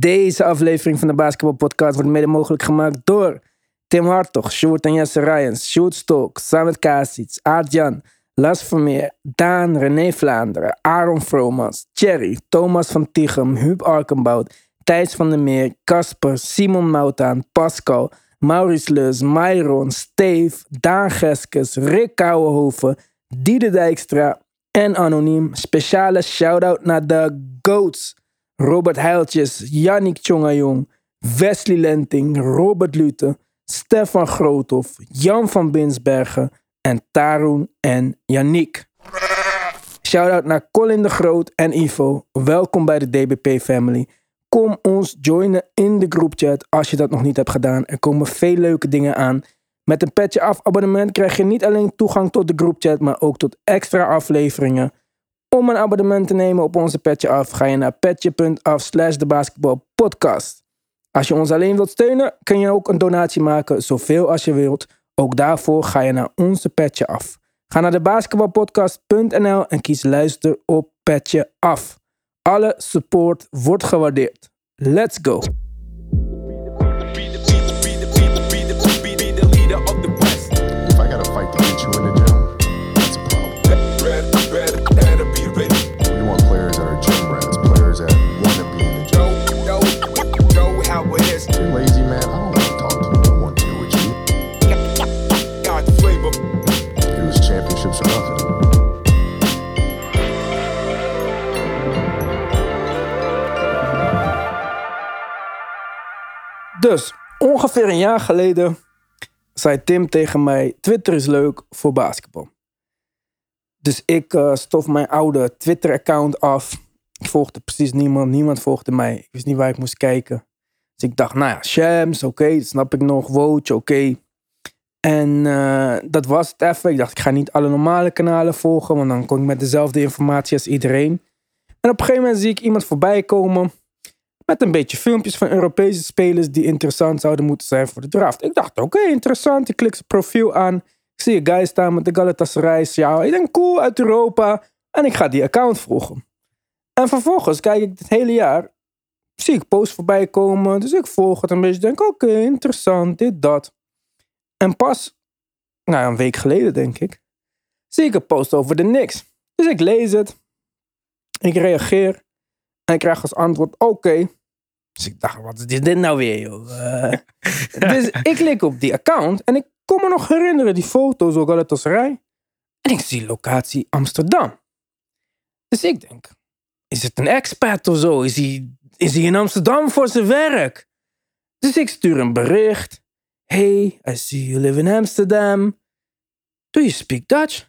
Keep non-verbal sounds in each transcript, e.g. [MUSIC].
Deze aflevering van de Basketball Podcast wordt mede mogelijk gemaakt door Tim Hartog, Sjoerd en Jesse Ryans, Sjoerd Stok, Samet Kasic, Aart-Jan, Las Vermeer, Daan, René Vlaanderen, Aaron Vromans, Thierry, Thomas van Tichem, Huub Arkenbout, Thijs van der Meer, Casper, Simon Moutaan, Pascal, Maurice Leus, Myron, Steve, Daan Geskes, Rick Kouwenhoven, Diede Dijkstra en Anoniem. Speciale shout-out naar de GOATs. Robert Heiltjes, Yannick Tjongajong, Wesley Lenting, Robert Lute, Stefan Groothoff, Jan van Binsbergen en Tarun en Yannick. Shout-out naar Colin de Groot en Ivo. Welkom bij de DBP family. Kom ons joinen in de groupchat als je dat nog niet hebt gedaan. Er komen veel leuke dingen aan. Met een petje af abonnement krijg je niet alleen toegang tot de groupchat, maar ook tot extra afleveringen. Om een abonnement te nemen op onze petje af, ga je naar petje.af slash de basketbalpodcast. Als je ons alleen wilt steunen, kun je ook een donatie maken, zoveel als je wilt. Ook daarvoor ga je naar onze petje af. Ga naar de basketbalpodcast.nl en kies luister op petje af. Alle support wordt gewaardeerd. Let's go! Dus, ongeveer een jaar geleden zei Tim tegen mij: Twitter is leuk voor basketbal. Dus ik eh, stof mijn oude Twitter-account af. Ik volgde precies niemand, niemand volgde mij. Ik wist niet waar ik moest kijken. Dus ik dacht, nou ja, Shams, oké, snap ik nog. Woj, oké. En eh, dat was het even. Ik dacht, ik ga niet alle normale kanalen volgen, want dan kom ik met dezelfde informatie als iedereen. En op een gegeven moment zie ik iemand voorbij komen met een beetje filmpjes van Europese spelers die interessant zouden moeten zijn voor de draft. Ik dacht, oké, interessant. Ik klik zijn profiel aan. Ik zie een guy staan met de Galatasaray. Ja, ik denk, cool, uit Europa. En ik ga die account volgen. En vervolgens kijk ik het hele jaar. Zie ik posts voorbij komen. Dus ik volg het een beetje. Denk, oké, interessant, dit, dat. En pas, nou een week geleden denk ik, zie ik een post over de Knicks. Dus ik lees het. Ik reageer. En ik krijg als antwoord, oké. Dus ik dacht, wat is dit nou weer, joh? [LAUGHS] Eh, dus ik klik op die account en ik kon me nog herinneren die foto's ook Galatasaray. En ik zie locatie Amsterdam. Dus ik denk, is het een expat of zo? Is hij, is hij in Amsterdam voor zijn werk? Dus ik stuur een bericht. Hey, I see you live in Amsterdam. Do you speak Dutch?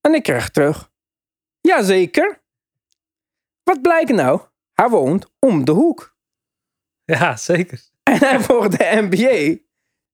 En ik krijg terug. Jazeker. Wat blijkt nou? Hij woont om de hoek. Ja, zeker. En hij volgt de NBA.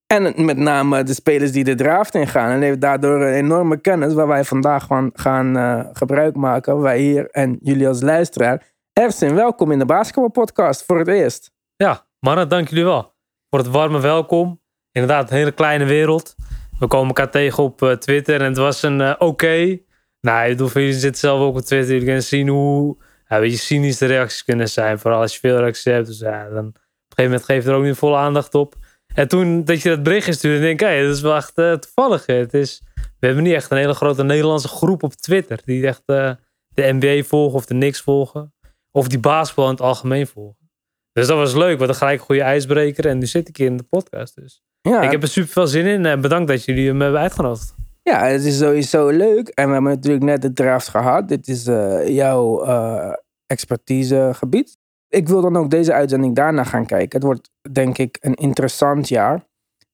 En met name de spelers die de draft in gaan. En heeft daardoor een enorme kennis waar wij vandaag van gaan eh, gebruik maken. Wij hier en jullie als luisteraar. Ersin, welkom in de basketbalpodcast voor het eerst. Ja, mannen, dank jullie wel voor het warme welkom. Inderdaad, een hele kleine wereld. We komen elkaar tegen op eh, Twitter en het was een eh, oké. Nou, ik bedoel, jullie zitten zelf ook op Twitter. Jullie kunnen zien hoe ja, weet je, cynisch de reacties kunnen zijn. Vooral als je veel reacties hebt. Dus ja, dan op een gegeven moment geef je er ook niet volle aandacht op. En toen dat je dat berichtje stuurde, denk ik, hé, dat is wel echt eh, toevallig. Het is, we hebben niet echt een hele grote Nederlandse groep op Twitter. Die echt eh, de NBA volgen of de Knicks volgen. Of die basketbal in het algemeen volgen. Dus dat was leuk, want dan gelijk een goede ijsbreker. En nu zit ik hier in de podcast. Dus Ja, ik heb er super veel zin in. En bedankt dat jullie me hebben uitgenodigd. Ja, het is sowieso leuk. En we hebben natuurlijk net de draft gehad. Dit is eh, jouw eh, expertisegebied. Ik wil dan ook deze uitzending daarna gaan kijken. Het wordt denk ik een interessant jaar.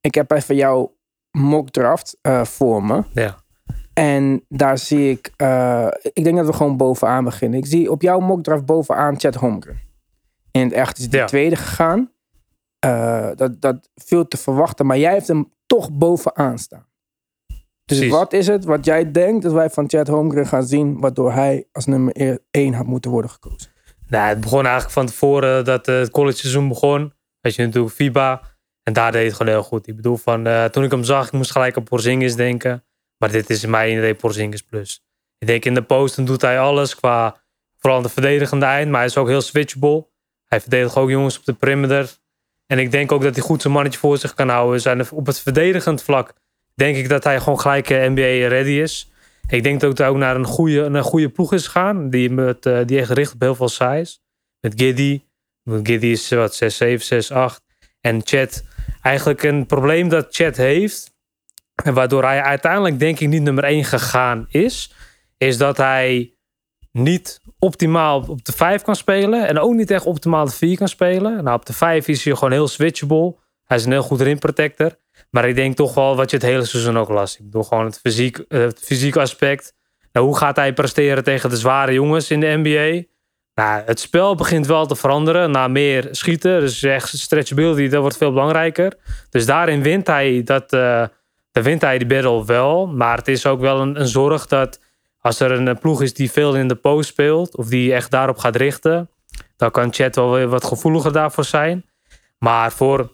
Ik heb even jouw mock draft eh, voor me. Ja. En daar zie ik, ik denk dat we gewoon bovenaan beginnen. Ik zie op jouw mock draft bovenaan Chad Holmgren. In het echt is de Ja. tweede gegaan. Dat, dat viel te verwachten, maar jij hebt hem toch bovenaan staan. Dus Precies. wat is het wat jij denkt dat wij van Chad Holmgren gaan zien, waardoor hij als nummer 1 had moeten worden gekozen? Nou, het begon eigenlijk van tevoren dat eh, het college seizoen begon. Had je natuurlijk FIBA. En daar deed het gewoon heel goed. Ik bedoel, van, eh, toen ik hem zag, ik moest gelijk aan Porzingis denken. Maar dit is in mijn idee Porzingis plus. Ik denk in de posten doet hij alles qua vooral aan de verdedigende eind. Maar hij is ook heel switchable. Hij verdedigt ook jongens op de perimeter. En ik denk ook dat hij goed zijn mannetje voor zich kan houden. Zijn op het verdedigend vlak denk ik dat hij gewoon gelijk eh, NBA ready is. Ik denk dat hij ook naar een goede, een goede ploeg is gegaan. Die, met, eh, die echt richt op heel veel size. Met Giddy. Giddy is wat 6, 7, 6, 8. En Chet. Eigenlijk een probleem dat Chet heeft. Waardoor hij uiteindelijk denk ik niet nummer 1 gegaan is. Is dat hij niet optimaal op de 5 kan spelen. En ook niet echt optimaal de 4 kan spelen. Nou, op de 5 is hij gewoon heel switchable. Hij is een heel goed rim protector. Maar ik denk toch wel wat je het hele seizoen ook las. Ik bedoel gewoon het fysiek, eh, het fysiek aspect. Nou, hoe gaat hij presteren tegen de zware jongens in de NBA? Nou, het spel begint wel te veranderen. Na meer schieten. Dus echt stretchability, dat wordt veel belangrijker. Dus daarin wint hij dat... Uh, wint hij de battle wel. Maar het is ook wel een, een zorg dat als er een ploeg is die veel in de post speelt, of die echt daarop gaat richten, dan kan Chat wel weer wat gevoeliger daarvoor zijn. Maar voor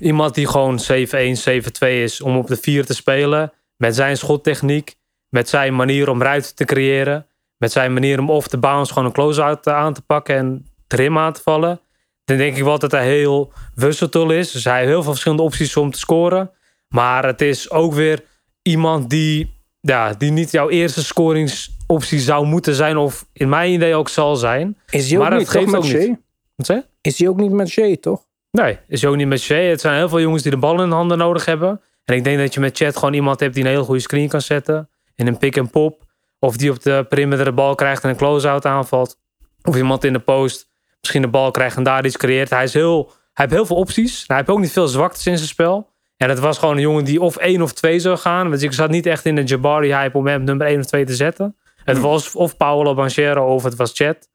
iemand die gewoon 7-1, 7-2 is om op de 4 te spelen, met zijn schottechniek, met zijn manier om ruimte te creëren, met zijn manier om off the bounce gewoon een close-out aan te pakken en trim aan te vallen, dan denk ik wel dat hij heel versatile is. Dus hij heeft heel veel verschillende opties om te scoren. Maar het is ook weer iemand die ja, die niet jouw eerste scoringsoptie zou moeten zijn. Of in mijn idee ook zal zijn. Is hij ook maar niet, met Shea? Wat zei Is hij ook niet met Shea, toch? Nee, is ook niet met Shea. Het zijn heel veel jongens die de bal in de handen nodig hebben. En ik denk dat je met Chat gewoon iemand hebt die een hele goede screen kan zetten. In een pick-and-pop. Of die op de perimeter de bal krijgt en een close-out aanvalt. Of iemand in de post misschien de bal krijgt en daar iets creëert. Hij, is heel, hij heeft heel veel opties. Hij heeft ook niet veel zwaktes in zijn spel. En het was gewoon een jongen die of één of twee zou gaan. Want ik zat niet echt in de Jabari-hype om hem nummer één of twee te zetten. Het hmm. was of Paolo Banchero of het was Chet.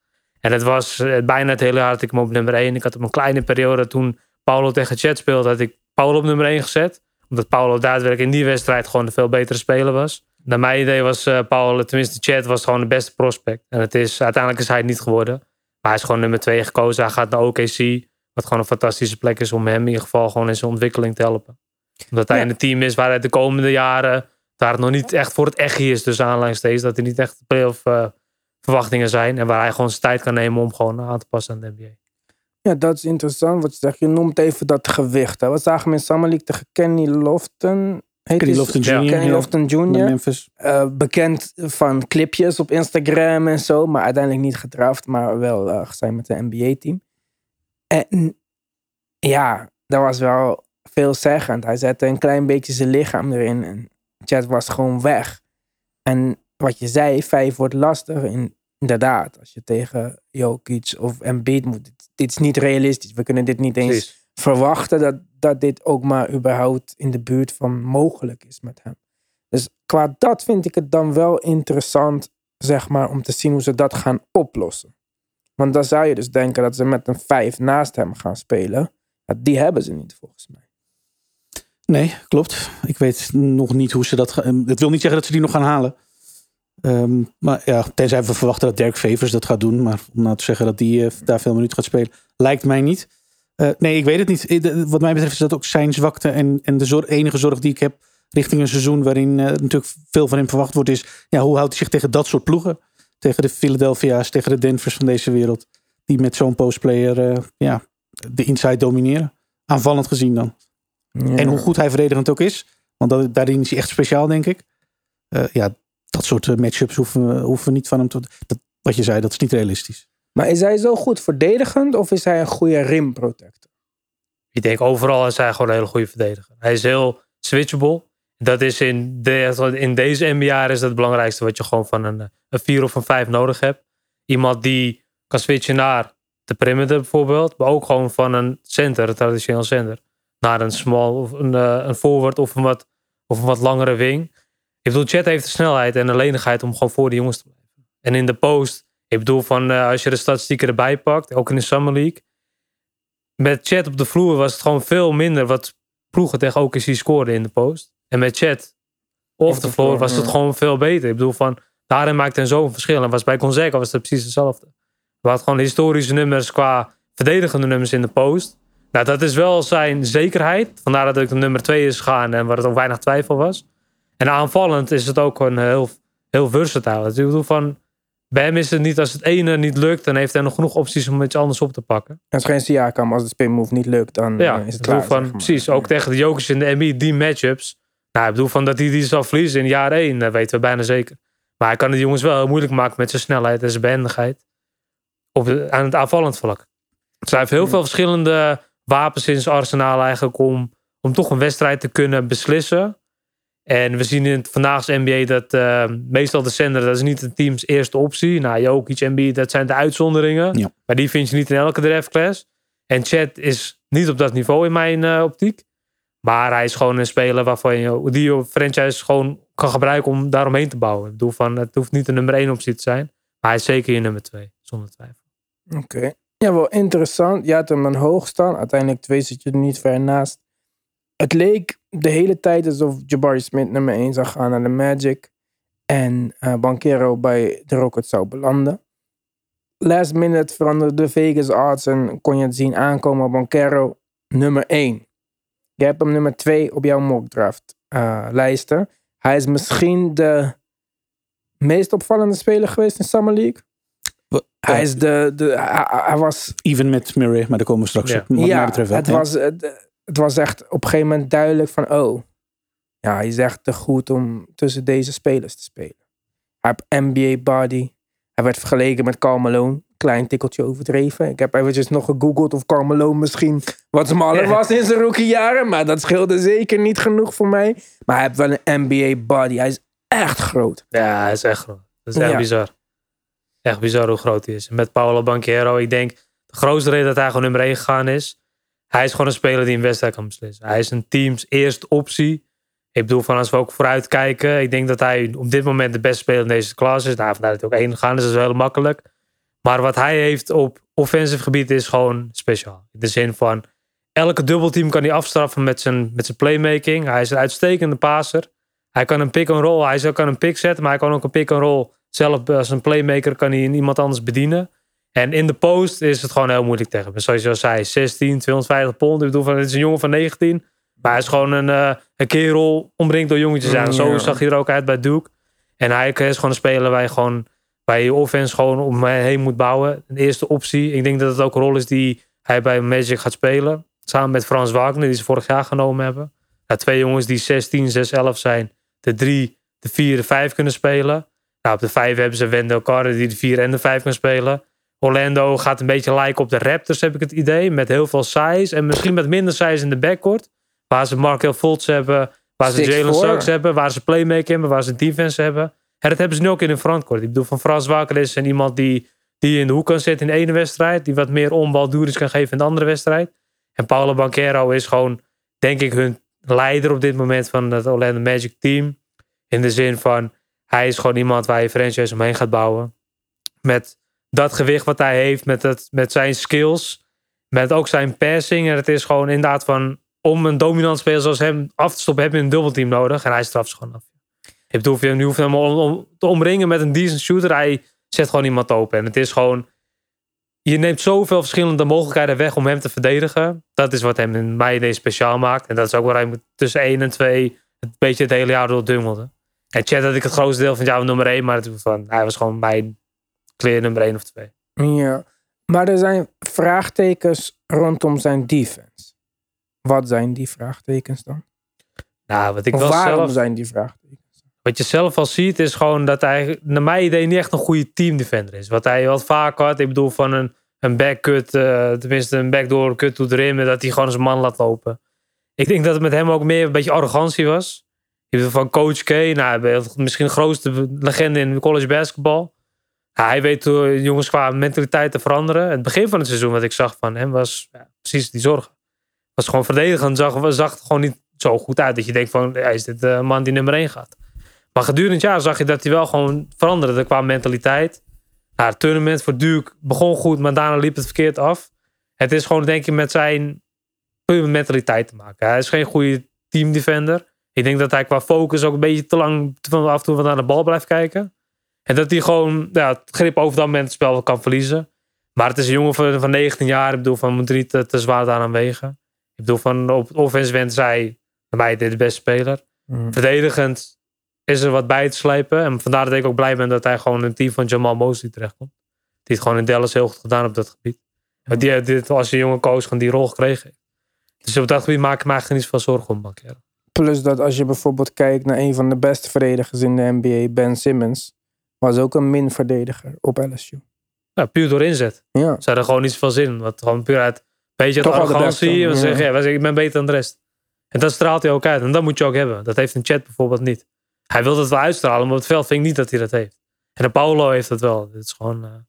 En het was eh, bijna het hele jaar dat ik hem op nummer één. Ik had op een kleine periode toen Paolo tegen Chet speelde, had ik Paolo op nummer één gezet. Omdat Paolo daadwerkelijk in die wedstrijd gewoon de veel betere speler was. Naar mijn idee was uh, Paolo, tenminste Chet, was gewoon de beste prospect. En het is, uiteindelijk is hij het niet geworden. Maar hij is gewoon nummer twee gekozen. Hij gaat naar OKC. Wat gewoon een fantastische plek is om hem in ieder geval gewoon in zijn ontwikkeling te helpen omdat hij in een team is waar hij de komende jaren daar het nog niet echt voor het echt is. Dus aanleidingstekens dat er niet echt playoff uh, verwachtingen zijn. En waar hij gewoon zijn tijd kan nemen om gewoon aan te passen aan de NBA. Ja, dat is interessant wat je zegt. Je noemt even dat gewicht. Hè. We zagen hem in Summer League tegen Kenny Lofton. Kenny Lofton Jr. Kenny Lofton Jr. Memphis. Uh, bekend van clipjes op Instagram en zo. Maar uiteindelijk niet gedraft. Maar wel uh, zijn met een NBA-team. En ja, dat was wel veelzeggend. Hij zette een klein beetje zijn lichaam erin en Chat was gewoon weg. En wat je zei, vijf wordt lastig. In, inderdaad, als je tegen Jokic of Embiid moet. Dit, is niet realistisch. We kunnen dit niet eens verwachten dat, dat dit ook maar überhaupt in de buurt van mogelijk is met hem. Dus qua dat vind ik het dan wel interessant, zeg maar, om te zien hoe ze dat gaan oplossen. Want dan zou je dus denken dat ze met een vijf naast hem gaan spelen. die hebben ze niet volgens mij. Nee, klopt. Ik weet nog niet hoe ze dat gaan. Het wil niet zeggen dat ze die nog gaan halen. Ehm, maar ja, tenzij we verwachten dat Dirk Favors dat gaat doen. Maar om nou te zeggen dat die uh, daar veel minuten gaat spelen, lijkt mij niet. Uh, nee, ik weet het niet. Wat mij betreft is dat ook zijn zwakte. En, en de zorg, enige zorg die ik heb richting een seizoen waarin uh, natuurlijk veel van hem verwacht wordt, is ja, hoe houdt hij zich tegen dat soort ploegen? Tegen de Philadelphia's, tegen de Denvers van deze wereld. Die met zo'n postplayer ja, de inside domineren. Aanvallend gezien dan. En hoe goed hij verdedigend ook is. Want dat, daarin is hij echt speciaal, denk ik. Uh, ja, dat soort uh, matchups hoeven we, hoeven we niet van hem te... Dat, wat je zei, dat is niet realistisch. Maar is hij zo goed verdedigend of is hij een goede rim protector? Ik denk overal is hij gewoon een hele goede verdediger. Hij is heel switchable. Dat is in, de, in deze NBA is dat het belangrijkste wat je gewoon van een, een 4 of een 5 nodig hebt. Iemand die kan switchen naar de perimeter bijvoorbeeld. Maar ook gewoon van een center, een traditioneel center naar een small of een, uh, een forward of een, wat, of een wat langere wing. Ik bedoel, Chet heeft de snelheid en de lenigheid om gewoon voor de jongens te blijven. En in de post, ik bedoel van uh, als je de statistieken erbij pakt, ook in de Summer League. Met Chet op de vloer was het gewoon veel minder wat ploegen tegen OKC scoorden in de post. En met Chet off de vloer was het gewoon veel beter. Ik bedoel van, daarin maakte hij zo'n verschil. En was bij Gonzaga was het precies hetzelfde. We hadden gewoon historische nummers qua verdedigende nummers in de post. Nou, dat is wel zijn zekerheid. Vandaar dat ik de nummer 2 is gegaan en waar het ook weinig twijfel was. En aanvallend is het ook een heel, heel versatile. Ik bedoel van bij hem is het niet, als het ene niet lukt, dan heeft hij nog genoeg opties om iets anders op te pakken. Het is geen Siakam. Als de spin move niet lukt, dan Ja, eh, is het klaar. van, zeg maar. precies. Ook tegen de Jokers in de NBA, die matchups. Nou, ik bedoel van dat hij die zal verliezen in jaar 1, dat weten we bijna zeker. Maar hij kan de jongens wel heel moeilijk maken met zijn snelheid en zijn behendigheid. Op aan het aanvallend vlak. Dus hij heeft heel veel verschillende wapens in zijn arsenaal eigenlijk om, om toch een wedstrijd te kunnen beslissen. En we zien in het vandaag's NBA dat eh, meestal de center, dat is niet het teams eerste optie. Nou, Jokic, NBA, dat zijn de uitzonderingen. Ja. Maar die vind je niet in elke draftclass. En Chet is niet op dat niveau in mijn eh, optiek. Maar hij is gewoon een speler waarvan je die je franchise gewoon kan gebruiken om daaromheen te bouwen. Ik bedoel van, het hoeft niet de nummer 1 optie te zijn. Maar hij is zeker je nummer 2, zonder twijfel. Oké. Ja, wel interessant. Je had hem een hoog staan. Uiteindelijk twee zit je er niet ver naast. Het leek de hele tijd alsof Jabari Smith nummer 1 zou gaan naar de Magic. En eh Banquero bij de Rockets zou belanden. Last minute veranderde de Vegas odds en kon je het zien aankomen. Banquero nummer 1. Je hebt hem nummer 2 op jouw mock draft eh, lijsten. Hij is misschien de meest opvallende speler geweest in Summer League. Hij is de, de hij, hij was Even met Murray, maar daar komen we straks Ja. op. Wat ja, mij betreft wel. het, was, het, het was echt op een gegeven moment duidelijk van, oh, ja, hij is echt te goed om tussen deze spelers te spelen. Hij heeft NBA body. Hij werd vergeleken met Karl Malone. Klein tikkeltje overdreven. Ik heb eventjes nog gegoogeld of Karl Malone misschien wat smaller [LAUGHS] was in zijn rookiejaren. Maar dat scheelde zeker niet genoeg voor mij. Maar hij heeft wel een NBA body. Hij is echt groot. Ja, hij is echt groot. Dat is echt Ja. bizar. Echt bizar hoe groot hij is. Met Paolo Banquero, ik denk de grootste reden dat hij gewoon nummer 1 gegaan is. Hij is gewoon een speler die een wedstrijd kan beslissen. Hij is een teams eerste optie. Ik bedoel, van als we ook vooruit kijken. Ik denk dat hij op dit moment de beste speler in deze klas is. Nou, vandaar dat hij ook één gegaan is. Dat is wel heel makkelijk. Maar wat hij heeft op offensive gebied is gewoon speciaal. In de zin van, elke dubbelteam kan hij afstraffen met zijn, met zijn playmaking. Hij is een uitstekende passer. Hij kan een pick-and-roll. Hij kan een pick zetten, maar hij kan ook een pick-and-roll zelf als een playmaker kan hij iemand anders bedienen. En in de post is het gewoon heel moeilijk tegen hem. Zoals je al zei, 16, 250 pond. Ik bedoel, van, het is een jongen van 19. Maar hij is gewoon een, eh, een kerel omringd door jongetjes aan. Zo Ja. zag hij er ook uit bij Duke. En hij is gewoon een speler waar je gewoon bij je offense gewoon om hem heen moet bouwen. De eerste optie. Ik denk dat het ook een rol is die hij bij Magic gaat spelen. Samen met Frans Wagner, die ze vorig jaar genomen hebben. Nou, twee jongens die 16, 6, 11 zijn. De 3, de 4, de 5 kunnen spelen. Nou, op de 5 hebben ze Wendell Carter die de 4 en de 5 kan spelen. Orlando gaat een beetje lijken op de Raptors, heb ik het idee. Met heel veel size. En misschien met minder size in de backcourt. Waar ze Markel Fultz hebben. Waar ze 6'4. Jalen Suggs hebben. Waar ze playmaker hebben. Waar ze defense hebben. En dat hebben ze nu ook in hun frontcourt. Ik bedoel, van Frans Wakker is en iemand die, die in de hoek kan zitten in de ene wedstrijd. Die wat meer onbaldoeris kan geven in de andere wedstrijd. En Paulo Banquero is gewoon, denk ik, hun leider op dit moment van het Orlando Magic team. In de zin van, hij is gewoon iemand waar je franchise omheen gaat bouwen. Met dat gewicht wat hij heeft, met, het, met zijn skills. Met ook zijn passing. En het is gewoon inderdaad van, om een dominant speler zoals hem af te stoppen, heb je een dubbelteam nodig. En hij straft ze gewoon af. Bedoel, je nu hoeft hem om, te omringen met een decent shooter. Hij zet gewoon iemand open. En het is gewoon, je neemt zoveel verschillende mogelijkheden weg om hem te verdedigen. Dat is wat hem in mijn idee speciaal maakt. En dat is ook waar hij tussen 1 en 2 een beetje het hele jaar door dungelde. En Chat had ik het grootste deel van jaar nummer 1, maar het, van, hij was gewoon mijn nummer 1 of 2. Ja. Maar er zijn vraagtekens rondom zijn defense. Wat zijn die vraagtekens dan? Nou, wat ik of wel waarom zelf, zijn die vraagtekens? wat je zelf al ziet, is gewoon dat hij, naar mijn idee, niet echt een goede teamdefender is. Wat hij wat vaak had, ik bedoel van een, een backcut, eh tenminste een backdoor cut to the rim, dat hij gewoon zijn man laat lopen. Ik denk dat het met hem ook meer een beetje arrogantie was. Van Coach K, nou, misschien de grootste legende in college basketbal. Hij weet hoe jongens qua mentaliteit te veranderen. Het begin van het seizoen wat ik zag van hem was precies die zorgen. Was gewoon verdedigend, zag, zag gewoon niet zo goed uit. Dat je denkt van, ja, is dit de man die nummer 1 gaat? Maar gedurende het jaar zag je dat hij wel gewoon veranderde qua mentaliteit. Nou, het tournament voor Duke begon goed, maar daarna liep het verkeerd af. Het is gewoon denk ik met zijn mentaliteit te maken. Hij is geen goede teamdefender. Ik denk dat hij qua focus ook een beetje te lang af en toe naar de bal blijft kijken. En dat hij gewoon ja, het grip over dat moment het spel kan verliezen. Maar het is een jongen van, van 19 jaar. Ik bedoel, van moet er niet te, te zwaar daaraan wegen. Ik bedoel, van op het offense went zij bij mij de beste speler. Hmm. Verdedigend is er wat bij te slijpen. En vandaar dat ik ook blij ben dat hij gewoon in het team van Jamal Mosley terechtkomt. Die het gewoon in Dallas heel goed gedaan op dat gebied. Want Die, dit als een jonge coach gewoon die rol gekregen. Dus op dat gebied maak ik me eigenlijk niet zoveel zorgen om. Plus dat als je bijvoorbeeld kijkt naar een van de beste verdedigers in de NBA, Ben Simmons, was ook een min-verdediger op LSU. Ja, puur door inzet. Ja. Ze hadden gewoon niet zoveel zin. Want gewoon puur uit een beetje Toch arrogantie. ja. zeggen, ja, wij zeggen, ik ben beter dan de rest. En dat straalt hij ook uit. En dat moet je ook hebben. Dat heeft een chat bijvoorbeeld niet. Hij wil het wel uitstralen, maar op het veld vind ik niet dat hij dat heeft. En de Paulo heeft dat wel. Het is gewoon eh, een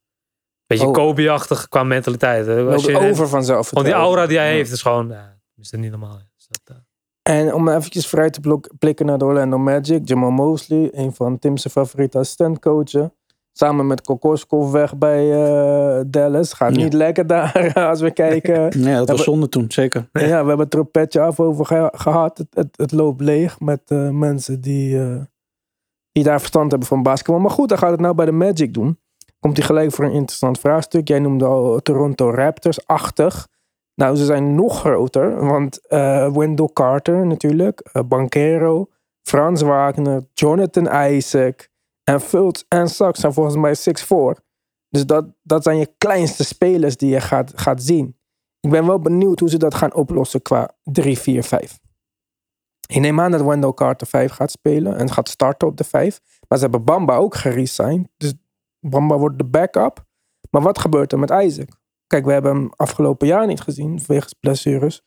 beetje Oh. Kobe-achtig qua mentaliteit. Als je, over vanzelf. Gewoon die aura die hij heeft is gewoon... Ja, is dat niet normaal. Dus dat, eh, En om eventjes vrij te blok- blikken naar de Orlando Magic. Jamal Mosley, een van Tim's favoriete assistentcoachen. Samen met Kokoskov weg bij eh, Dallas. Gaat Ja. niet lekker daar [LAUGHS] als we kijken. Ja, dat was zonde toen, zeker. ja, we hebben het er een petje af over ge- gehad. Het, het, het loopt leeg met eh, mensen die, eh, die daar verstand hebben van basketbal. Maar goed, dan gaat het nou bij de Magic doen. Komt hij gelijk voor een interessant vraagstuk. Jij noemde al Toronto Raptors-achtig. Nou, ze zijn nog groter. Want eh Wendell Carter natuurlijk. eh, Banquero. Frans Wagner. Jonathan Isaac. En Fultz en Sachs zijn volgens mij 6'4. Dus dat, dat zijn je kleinste spelers die je gaat, gaat zien. Ik ben wel benieuwd hoe ze dat gaan oplossen qua 3, 4, 5. Ik neem aan dat Wendell Carter 5 gaat spelen en gaat starten op de 5. Maar ze hebben Bamba ook geresigned. Dus Bamba wordt de backup. Maar wat gebeurt er met Isaac? Kijk, we hebben hem afgelopen jaar niet gezien wegens blessures.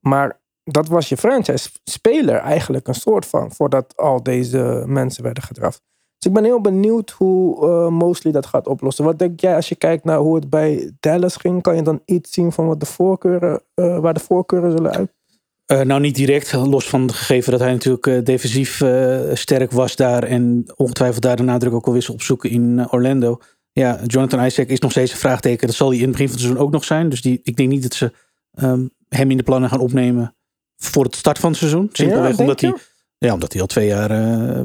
Maar dat was je franchise-speler eigenlijk een soort van. Voordat al deze mensen werden gedraft. Dus ik ben heel benieuwd hoe eh, Mosley dat gaat oplossen. Wat denk jij als je kijkt naar hoe het bij Dallas ging? Kan je dan iets zien van wat de voorkeuren, eh, waar de voorkeuren zullen uit? Eh, nou, niet direct. Los van het gegeven dat hij natuurlijk defensief sterk was daar. En ongetwijfeld daar de nadruk ook al wist opzoeken in Orlando. Ja, Jonathan Isaac is nog steeds een vraagteken. Dat zal hij in het begin van het seizoen ook nog zijn. Dus die, ik denk niet dat ze ehm, hem in de plannen gaan opnemen voor het start van het seizoen. Simpelweg omdat, hij, ja, omdat hij al twee jaar, eh,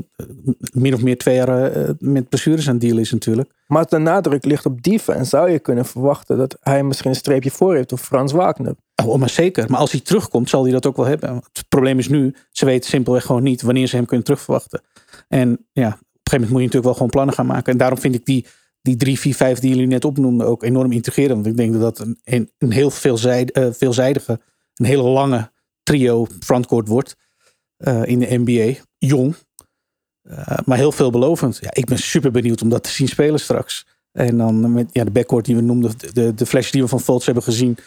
min of meer twee jaar eh, met blessures aan het dealen is natuurlijk. Maar als de nadruk ligt op defense, zou je kunnen verwachten dat hij misschien een streepje voor heeft op Frans Wagner. Oh, maar zeker. Maar als hij terugkomt, zal hij dat ook wel hebben. Het probleem is nu, ze weten simpelweg gewoon niet wanneer ze hem kunnen terugverwachten. En ja, op een gegeven moment moet je natuurlijk wel gewoon plannen gaan maken. En daarom vind ik die, die 3, 4, 5 die jullie net opnoemden ook enorm intrigerend. Want ik denk dat dat een, een, een heel veelzijd, eh, veelzijdige, een hele lange trio frontcourt wordt eh, in de NBA. Jong, eh, maar heel veelbelovend. Ja, ik ben super benieuwd om dat te zien spelen straks. En dan met ja, de backcourt die we noemden, de, de flash die we van Fultz hebben gezien.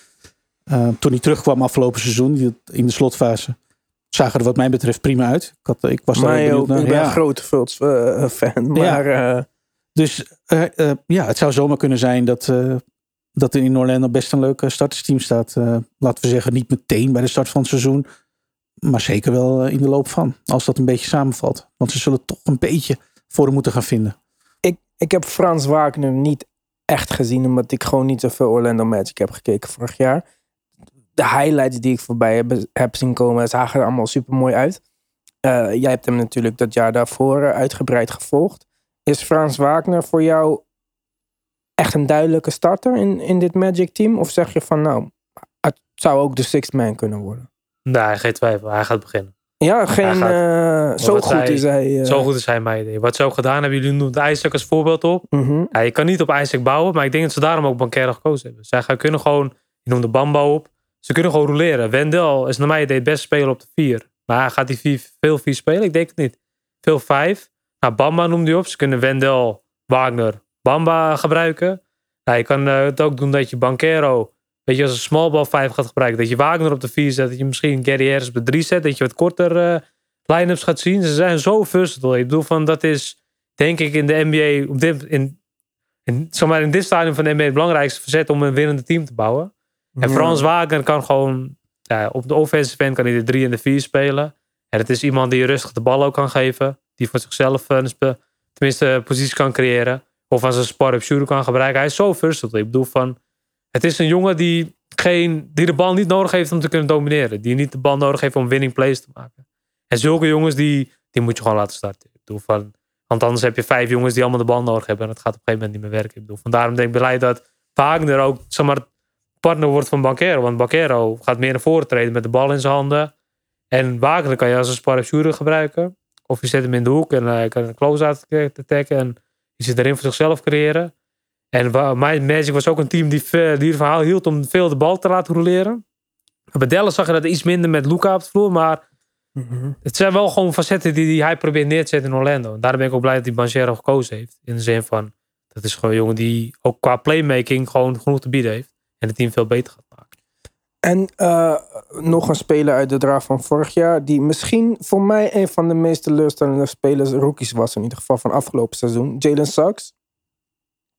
Toen hij terugkwam afgelopen seizoen, in de slotfase, zagen er wat mij betreft prima uit. Ik, had, ik was daar Maar benieuwd ik ben Ja. een grote Fultz-fan. maar eh, Dus eh, eh, ja, het zou zomaar kunnen zijn dat, eh, dat er in Orlando best een leuk startersteam staat. Laten we zeggen, niet meteen bij de start van het seizoen. Maar zeker wel in de loop van. Als dat een beetje samenvalt. Want ze zullen toch een beetje voor moeten gaan vinden. ik, ik heb Frans Wagner niet echt gezien, omdat ik gewoon niet zoveel Orlando Magic heb gekeken vorig jaar. De highlights die ik voorbij heb, heb zien komen, zagen er allemaal super mooi uit. Jij hebt hem natuurlijk dat jaar daarvoor uitgebreid gevolgd. Is Frans Wagner voor jou echt een duidelijke starter in, in dit Magic team? Of zeg je van nou, het zou ook de sixth man kunnen worden? Nee, geen twijfel. Hij gaat beginnen. Ja, geen, gaat- eh, zo goed hij- is hij. eh, Zo goed is hij mijn idee. Wat ze ook gedaan hebben, jullie noemen Isaac als voorbeeld op. mhm. Ja, je kan niet op Isaac bouwen, maar ik denk dat ze daarom ook Banquero gekozen hebben. Zij gaan kunnen gewoon, je noemde Bamba op, ze kunnen gewoon roleren. Wendell is naar mij idee het beste speler op de vier. Maar gaat hij vier, veel vier spelen? Ik denk het niet. Veel vijf. Nou, Bamba noemde hij op. Ze kunnen Wendell, Wagner, Bamba gebruiken. Nou, je kan eh, het ook doen dat je Banquero, weet je, als een small ball vijf gaat gebruiken. Dat je Wagner op de vier zet. Dat je misschien Gary Harris op de drie zet. Dat je wat korter eh line-ups gaat zien. Ze zijn zo versatile. Ik bedoel van, dat is denk ik in de NBA, op dit, in, in, zeg maar, in dit stadium van de NBA het belangrijkste verzet om een winnende team te bouwen. En Ja. Frans Wagner kan gewoon, ja, op de offensive end kan hij de drie en de vier spelen. En het is iemand die rustig de bal ook kan geven. Die voor zichzelf eh, tenminste positie kan creëren. Of als een spot-up shooter kan gebruiken. Hij is zo versatile. Ik bedoel van, het is een jongen die, geen, die de bal niet nodig heeft om te kunnen domineren. Die niet de bal nodig heeft om winning plays te maken. En zulke jongens, die, die moet je gewoon laten starten. Ik bedoel van, want anders heb je vijf jongens die allemaal de bal nodig hebben. En dat gaat op een gegeven moment niet meer werken. Ik bedoel, van daarom denk ik blij dat Wagner ook, zeg partner wordt van Banquero. Want Banquero gaat meer naar voren treden met de bal in zijn handen. En Wagner kan je als een spar shooter gebruiken. Of je zet hem in de hoek en hij kan een close-out te taggen. En je zit erin voor zichzelf creëren. En My Magic was ook een team die, ve- die ervan hou- hield om veel de bal te laten roleren. Bij Dallas zag je dat iets minder met Luca op het vloer. Maar het zijn wel gewoon facetten die, die hij probeert neer te zetten in Orlando. En daarom ben ik ook blij dat hij Banchero gekozen heeft. In de zin van, dat is gewoon een jongen die ook qua playmaking gewoon genoeg te bieden heeft. En het team veel beter gaat. En eh, nog een speler uit de draft van vorig jaar. Die misschien voor mij een van de meest teleurstellende spelers, rookies was in ieder geval van afgelopen seizoen. Jalen Suggs.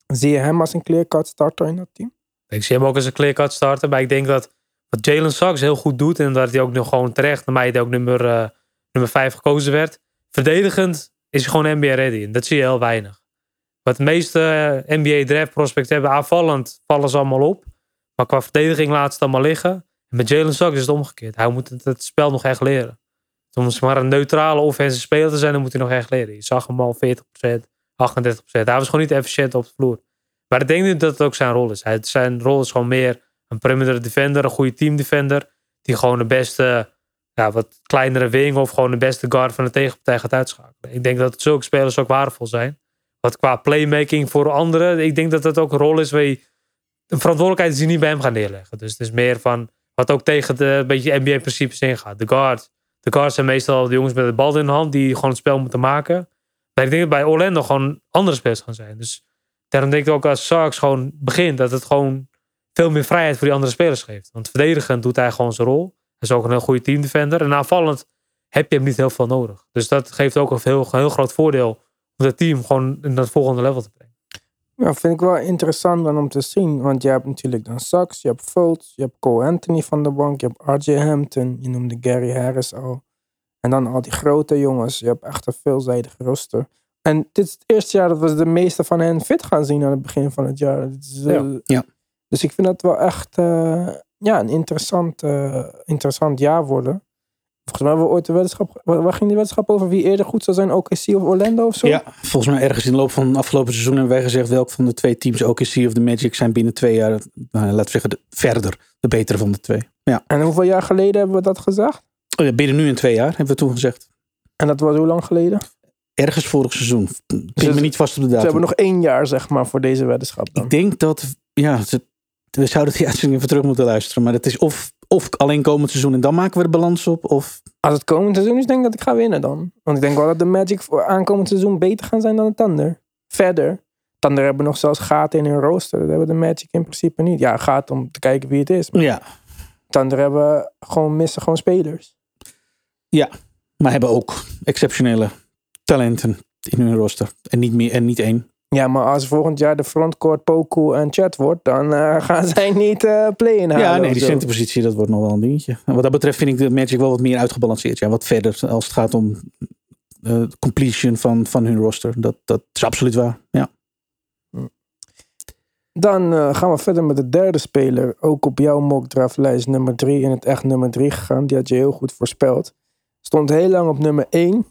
Zie je hem als een clear-cut starter in dat team? Ik zie hem ook als een clear-cut starter. Maar ik denk dat wat Jalen Suggs heel goed doet. En dat hij ook nog gewoon terecht, naar mij ook nummer, eh, nummer 5 gekozen werd. Verdedigend is hij gewoon NBA ready. En dat zie je heel weinig. Wat de meeste eh, NBA draft prospects hebben, aanvallend vallen ze allemaal op. Maar qua verdediging laat ze het allemaal liggen. En met Jalen Suggs is het omgekeerd. Hij moet het, het spel nog echt leren. Om maar een neutrale offensive speler te zijn, dan moet hij nog echt leren. Je zag hem al 40%, 38%. Hij was gewoon niet efficiënt op de vloer. Maar ik denk niet dat het ook zijn rol is. Hij, zijn rol is gewoon meer een perimeter defender, een goede team defender. Die gewoon de beste, ja, wat kleinere wing of gewoon de beste guard van de tegenpartij gaat uitschakelen. Ik denk dat zulke spelers ook waardevol zijn. Wat qua playmaking voor anderen, ik denk dat dat ook een rol is waar je een verantwoordelijkheid die je niet bij hem gaat neerleggen. Dus het is meer van wat ook tegen de beetje NBA-principes ingaat. De guards. De guards zijn meestal de jongens met de bal in de hand die gewoon het spel moeten maken. Maar ik denk dat bij Orlando gewoon andere spelers gaan zijn. Dus daarom denk ik ook als Sarks gewoon begint, dat het gewoon veel meer vrijheid voor die andere spelers geeft. Want verdedigend doet hij gewoon zijn rol. Hij is ook een heel goede teamdefender. En aanvallend heb je hem niet heel veel nodig. Dus dat geeft ook een heel, heel groot voordeel om het team gewoon in dat volgende level te brengen. Ja, vind ik wel interessant dan om te zien. Want je hebt natuurlijk dan Suggs, je hebt Fultz, je hebt Cole Anthony van de bank, je hebt RJ Hampton, je noemde Gary Harris al. En dan al die grote jongens. Je hebt echt een veelzijdige roster. En dit is het eerste jaar dat we de meeste van hen fit gaan zien aan het begin van het jaar. Ja. Ja. Dus ik vind dat wel echt eh, ja, een interessant, eh, interessant jaar worden. Volgens mij hebben we ooit de weddenschap... Waar, ging die weddenschap over? Wie eerder goed zou zijn? OKC of Orlando of zo? Ja, volgens mij ergens in de loop van het afgelopen seizoen hebben wij gezegd welk van de twee teams OKC of de Magic zijn binnen twee jaar, nou, laten we zeggen, de, verder de betere van de twee. Ja. En hoeveel jaar geleden hebben we dat gezegd? Oh ja, binnen nu in twee jaar hebben we toen gezegd. En dat was hoe lang geleden? Ergens vorig seizoen. Pin Dus me niet vast op de Ze datum. hebben nog één jaar, zeg maar, voor deze weddenschap dan. Ik denk dat, ja, ze- we zouden die uitzending even terug moeten luisteren. Maar het is of, of alleen komend seizoen en dan maken we de balans op. Of Als het komend seizoen is, denk ik dat ik ga winnen dan. Want ik denk wel dat de Magic voor aankomend seizoen beter gaan zijn dan de Thunder. Verder. Thunder hebben nog zelfs gaten in hun rooster. Dat hebben de Magic in principe niet. Ja, gaat om te kijken wie het is. Maar ja, Thunder hebben gewoon, missen gewoon spelers. maar hebben ook exceptionele talenten in hun roster. En niet meer en niet één. Ja, maar als volgend jaar de frontcourt Poku en Chat wordt, dan eh, [LAUGHS] gaan zij niet eh play-in halen. Ja, nee, die centerpositie, dat wordt nog wel een dingetje. En wat dat betreft vind ik de Magic wel wat meer uitgebalanceerd. Ja, wat verder als het gaat om eh, completion van, van hun roster. Dat, dat is absoluut waar. Ja. Dan gaan we verder met de derde speler. Ook op jouw mockdraftlijst nummer drie. In het echt nummer drie gegaan. Die had je heel goed voorspeld. Stond heel lang op nummer één.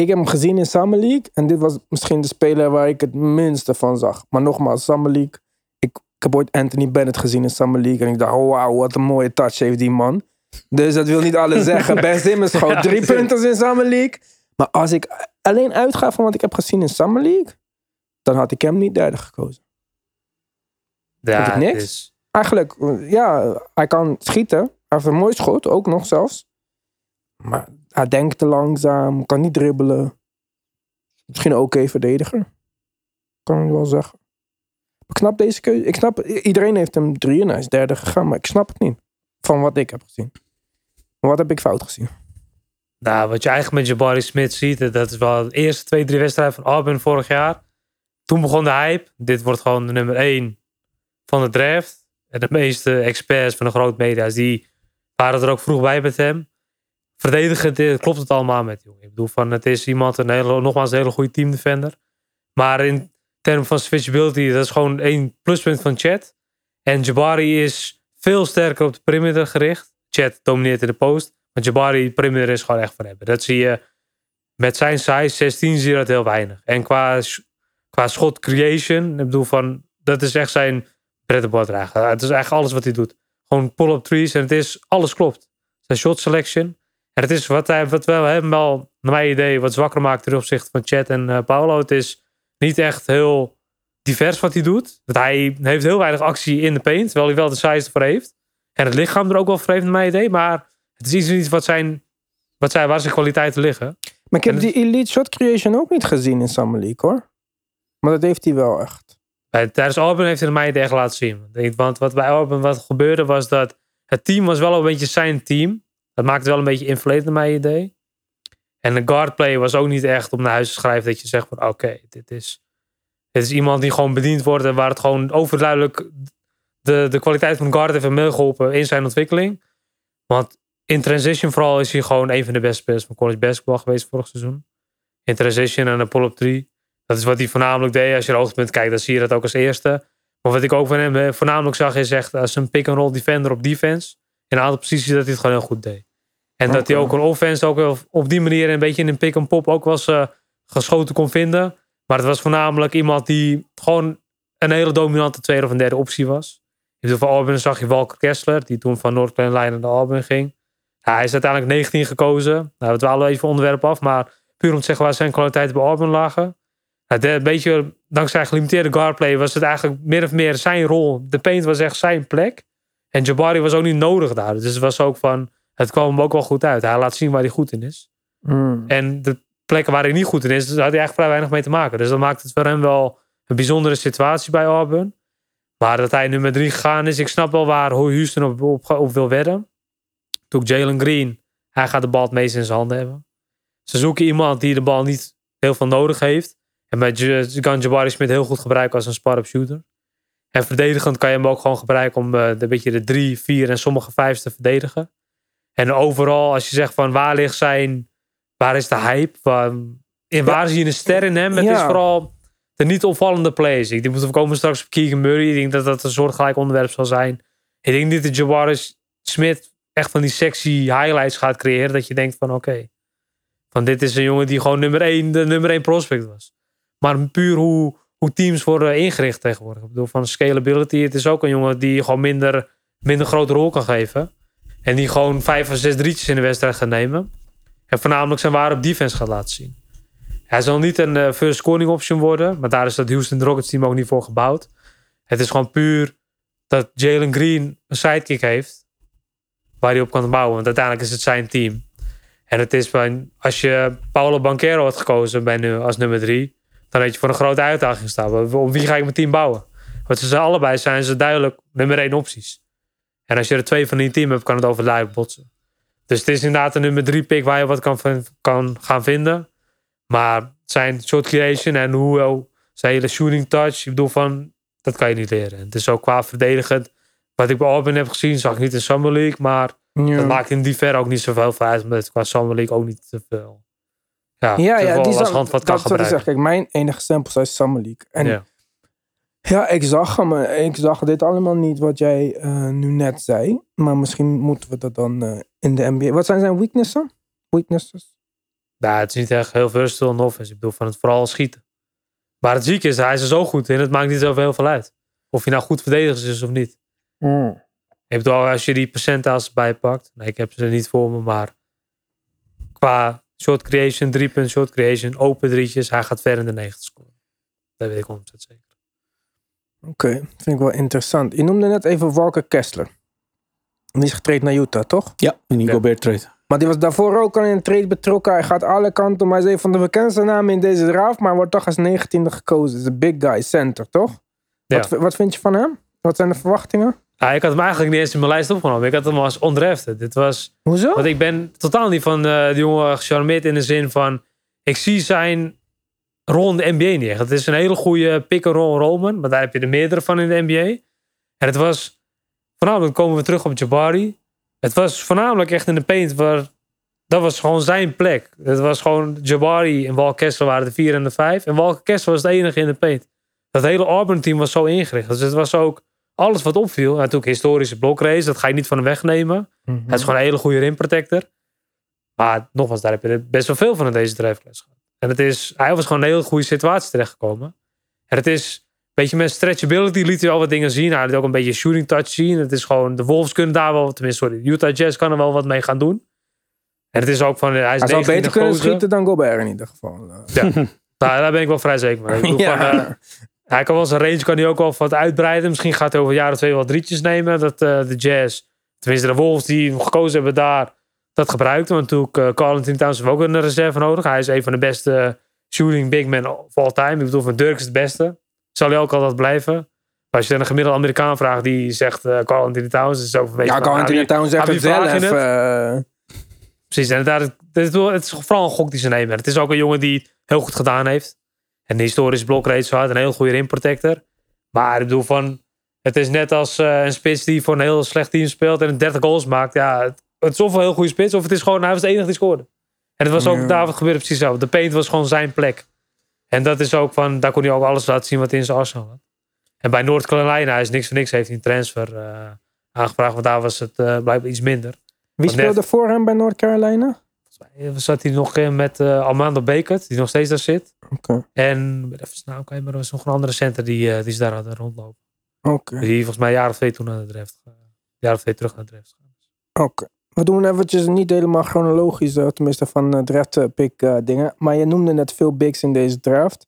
Ik heb hem gezien in Summer League. En dit was misschien de speler waar ik het minste van zag. Maar nogmaals, Summer League. Ik, ik heb ooit Anthony Bennett gezien in Summer League. En ik dacht, oh, wauw, wat een mooie touch heeft die man. Dus dat wil niet alles zeggen. Ben Simmons schoot Ja, drie punten in Summer League. Maar als ik alleen uitga van wat ik heb gezien in Summer League. Dan had ik hem niet derde gekozen. Ja, ik niks? is- Eigenlijk, eh, ja, hij kan schieten. Hij heeft een mooi schot, ook nog zelfs. Maar hij denkt te langzaam, kan niet dribbelen. Misschien een oké verdediger. Kan ik wel zeggen. Ik snap deze keuze. Ik snap, iedereen heeft hem drie en hij is derde gegaan. Maar ik snap het niet. Van wat ik heb gezien. Wat heb ik fout gezien? Nou, wat je eigenlijk met Jabari Smith ziet, dat is wel de eerste twee, drie wedstrijden van Auburn vorig jaar. Toen begon de hype. Dit wordt gewoon de nummer één van de draft. En de meeste experts van de grote media's, die waren er ook vroeg bij met hem. Verdedigend eh, klopt het allemaal met jongen. Ik bedoel, van, het is iemand, een hele, nogmaals een hele goede teamdefender. Maar in termen van switchability, dat is gewoon één pluspunt van Chat. En Jabari is veel sterker op de perimeter gericht. Chat domineert in de post. Maar Jabari perimeter is gewoon echt voor hebben. Dat zie je met zijn size 16 zie je dat heel weinig. En qua, qua shot creation, ik bedoel van, dat is echt zijn bread and butter eigenlijk. Het is eigenlijk alles wat hij doet. Gewoon pull-up trees en het is, alles klopt. Zijn shot selection. En het is wat, hij, wat wel hem wel, naar mijn idee, wat zwakker maakt ten opzichte van Chet en eh, Paolo. Het is niet echt heel divers wat hij doet. Want hij heeft heel weinig actie in de paint, terwijl hij wel de size ervoor heeft. En het lichaam er ook wel voor heeft, naar mijn idee. Maar het is iets niet wat zijn, wat zijn, waar zijn kwaliteiten liggen. Maar ik heb En die Elite Shot Creation ook niet gezien in Summer League hoor. Maar dat heeft hij wel echt. Bij, tijdens Auburn heeft hij het mij echt laten zien. Want wat bij Auburn wat gebeurde was dat het team was wel een beetje zijn team. Dat maakte het wel een beetje inflated naar mijn idee. En de guardplay was ook niet echt om naar huis te schrijven dat je zegt van oké, dit, is, dit is iemand die gewoon bediend wordt en waar het gewoon overduidelijk de, de kwaliteit van guard heeft meegeholpen in zijn ontwikkeling. Want in transition vooral is hij gewoon een van de beste spelers van college basketball geweest vorig seizoen. In transition en een pull-up 3. Dat is wat hij voornamelijk deed. Als je naar hoogtepunt kijkt, dan zie je dat ook als eerste. Maar wat ik ook van hem eh, voornamelijk zag, is echt als een pick-and-roll defender op defense. In een aantal posities dat hij het gewoon heel goed deed. En dat hij ook een offense ook wel op die manier een beetje in een pick-and-pop ook eens eh, geschoten kon vinden. Maar het was voornamelijk iemand die gewoon een hele dominante tweede of een derde optie was. In ieder geval Auburn zag je Walker Kessler, die toen van North Carolina naar Auburn ging. Ja, hij is uiteindelijk 19 gekozen. Nou, we dwalen even onderwerp af, maar puur om te zeggen waar zijn kwaliteiten bij Auburn lagen. Nou, de, een beetje dankzij gelimiteerde guardplay was het eigenlijk meer of meer zijn rol. De paint was echt zijn plek. En Jabari was ook niet nodig daar. Dus het was ook van, het kwam hem ook wel goed uit. Hij laat zien waar hij goed in is. Hmm. En de plekken waar hij niet goed in is, daar had hij eigenlijk vrij weinig mee te maken. Dus dat maakt het voor hem wel een bijzondere situatie bij Auburn. Maar dat hij nummer drie gegaan is, ik snap wel waar Houston op, op, op wil wedden. Toen Jalen Green, hij gaat de bal het meest in zijn handen hebben. Ze zoeken iemand die de bal niet heel veel nodig heeft. En bij kan Jabari Smith heel goed gebruiken als een spar-up shooter. En verdedigend kan je hem ook gewoon gebruiken om eh, een beetje de drie, vier en sommige vijfs te verdedigen. En overal, als je zegt van waar ligt zijn, waar is de hype? Waar, in waar zie je een ster in hem? Het Ja. is vooral de niet opvallende plays. Ik denk, we komen straks op Keegan Murray. Ik denk dat dat een soortgelijk onderwerp zal zijn. Ik denk niet dat Jabari Smith echt van die sexy highlights gaat creëren. Dat je denkt van oké, van dit is een jongen die gewoon nummer één, de nummer één prospect was. Maar puur hoe, hoe teams worden ingericht tegenwoordig. Ik bedoel, van scalability. Het is ook een jongen die gewoon minder, minder grote rol kan geven. En die gewoon vijf of zes drietjes in de wedstrijd gaat nemen. En voornamelijk zijn waarde op defense gaat laten zien. Hij zal niet een eh, first scoring option worden. Maar daar is dat Houston Rockets team ook niet voor gebouwd. Het is gewoon puur dat Jalen Green een sidekick heeft. Waar hij op kan bouwen. Want uiteindelijk is het zijn team. En het is van, als je Paulo Banquero had gekozen bij nu, als nummer drie. Dan had je voor een grote uitdaging staan. Op wie ga ik mijn team bouwen? Want ze zijn allebei zijn ze duidelijk nummer één opties. En als je er twee van die team hebt, kan het overduidelijk botsen. Dus het is inderdaad een nummer drie pick waar je wat kan, kan gaan vinden. Maar zijn shot creation en hoe zijn hele shooting touch, ik bedoel van, dat kan je niet leren. Het is ook qua verdedigend. Wat ik bij Auburn heb gezien, zag ik niet in Summer League. Maar Ja. dat maakt in die ver ook niet zoveel uit. Omdat het qua Summer League ook niet te veel. Ja, Ja, ja, die als handvat dat kan zeg. gebruiken. Kijk, mijn enige sample is Summer League. En ja. Ja. ik zag hem. eh, Ik zag dit allemaal niet wat jij eh, nu net zei. Maar misschien moeten we dat dan eh, in de NBA. Wat zijn zijn weaknessen? Weaknesses? Nou, het is niet echt heel versatile in offense. Ik bedoel, van het vooral schieten. Maar het zieke is, hij is er zo goed in. Het maakt niet zoveel heel veel uit. Of hij nou goed verdedigd is of niet. Ik bedoel, als je die percentages erbij pakt. Nee, ik heb ze niet voor me, maar qua short creation, drie punt short creation, open drietjes, hij gaat ver in de 90 scoren. Dat weet ik 100% zeker. Oké, vind ik wel interessant. Je noemde net even Walker Kessler. Die is getraind naar Utah, toch? Ja, in die Ja. Gobert trade. Maar die was daarvoor ook al in een trade betrokken. Hij gaat alle kanten. Maar hij is een van de bekendste namen in deze draft. Maar wordt toch als negentiende gekozen. Is een big guy, center, toch? Ja. Wat, wat vind je van hem? Wat zijn de verwachtingen? Ah, ik had hem eigenlijk niet eens in mijn lijst opgenomen. Ik had hem als ondrafted. Dit was Hoezo? Want ik ben totaal niet van eh die jongen gecharmeerd in de zin van... Ik zie zijn rol in de NBA niet echt. Het is een hele goede pick-and-roll rollman. Maar daar heb je er meerdere van in de NBA. En het was... Voornamelijk komen we terug op Jabari. Het was voornamelijk echt in de paint waar... Dat was gewoon zijn plek. Het was gewoon Jabari en Wal Kessler waren de vier en de vijf. En Wal Kessler was de enige in de paint. Dat hele Auburn team was zo ingericht. Dus het was ook alles wat opviel. Natuurlijk historische blokrace. Dat ga je niet van hem wegnemen. Hij is gewoon een hele goede rim protector. Maar nogmaals, daar heb je best wel veel van in deze drijfklas gehad. En het is, hij was gewoon in een hele goede situatie terechtgekomen. En het is, een beetje met stretchability liet hij al wat dingen zien. Hij liet ook een beetje shooting touch zien. Het is gewoon, de Wolves kunnen daar wel, tenminste sorry, de Utah Jazz kan er wel wat mee gaan doen. En het is ook van, hij is Hij zou 19 beter kunnen gozer. schieten dan Gobert in ieder geval. Ja, daar, [LAUGHS] daar ben ik wel vrij zeker van. Ja. van, eh, hij kan wel zijn range kan hij ook wel wat uitbreiden. Misschien gaat hij over een jaar of twee wat drietjes nemen. Dat eh, de Jazz, tenminste de Wolves die hem gekozen hebben daar, dat gebruikt. Want natuurlijk, uh, Carl Anthony Towns heeft ook een reserve nodig. Hij is een van de beste shooting big men of all time. Ik bedoel, van Dirk is het beste. Zal hij ook altijd blijven. Maar als je dan een gemiddelde Amerikaan vraagt die zegt eh Carl Anthony Towns, is het ook een beetje ja, van, Carl Anthony Towns zegt het zelf. het? eh, Precies, en daar, het, is, wel- het is vooral een gok die ze nemen. Het is ook een jongen die het heel goed gedaan heeft. En de historische blokrate had, een heel goede rim protector. Maar ik bedoel van, het is net als eh, een spits die voor een heel slecht team speelt en 30 goals maakt. Ja, het, het is of een heel goede spits, of het is gewoon, hij was de enige die scoorde. En het was ook, Ja. daar gebeurde precies zo. De paint was gewoon zijn plek. En dat is ook van, daar kon hij ook alles laten zien wat in zijn arsenal had. En bij North Carolina is niks voor niks, heeft hij een transfer eh, aangevraagd, want daar was het eh, blijkbaar iets minder. Wie net- speelde voor hem bij North Carolina? Mij Zat hij nog met eh Armando Bekert, die nog steeds daar zit. Oké. En even snel kijken, maar er was nog een andere center die, eh, die ze daar hadden rondlopen. Oké. Die volgens mij een jaar of twee toen naar de draft. eh, jaar of twee terug naar de draft. Oké. We doen eventjes niet helemaal chronologisch, eh, tenminste van eh, draft eh, pick dingen. Maar je noemde net veel bigs in deze draft.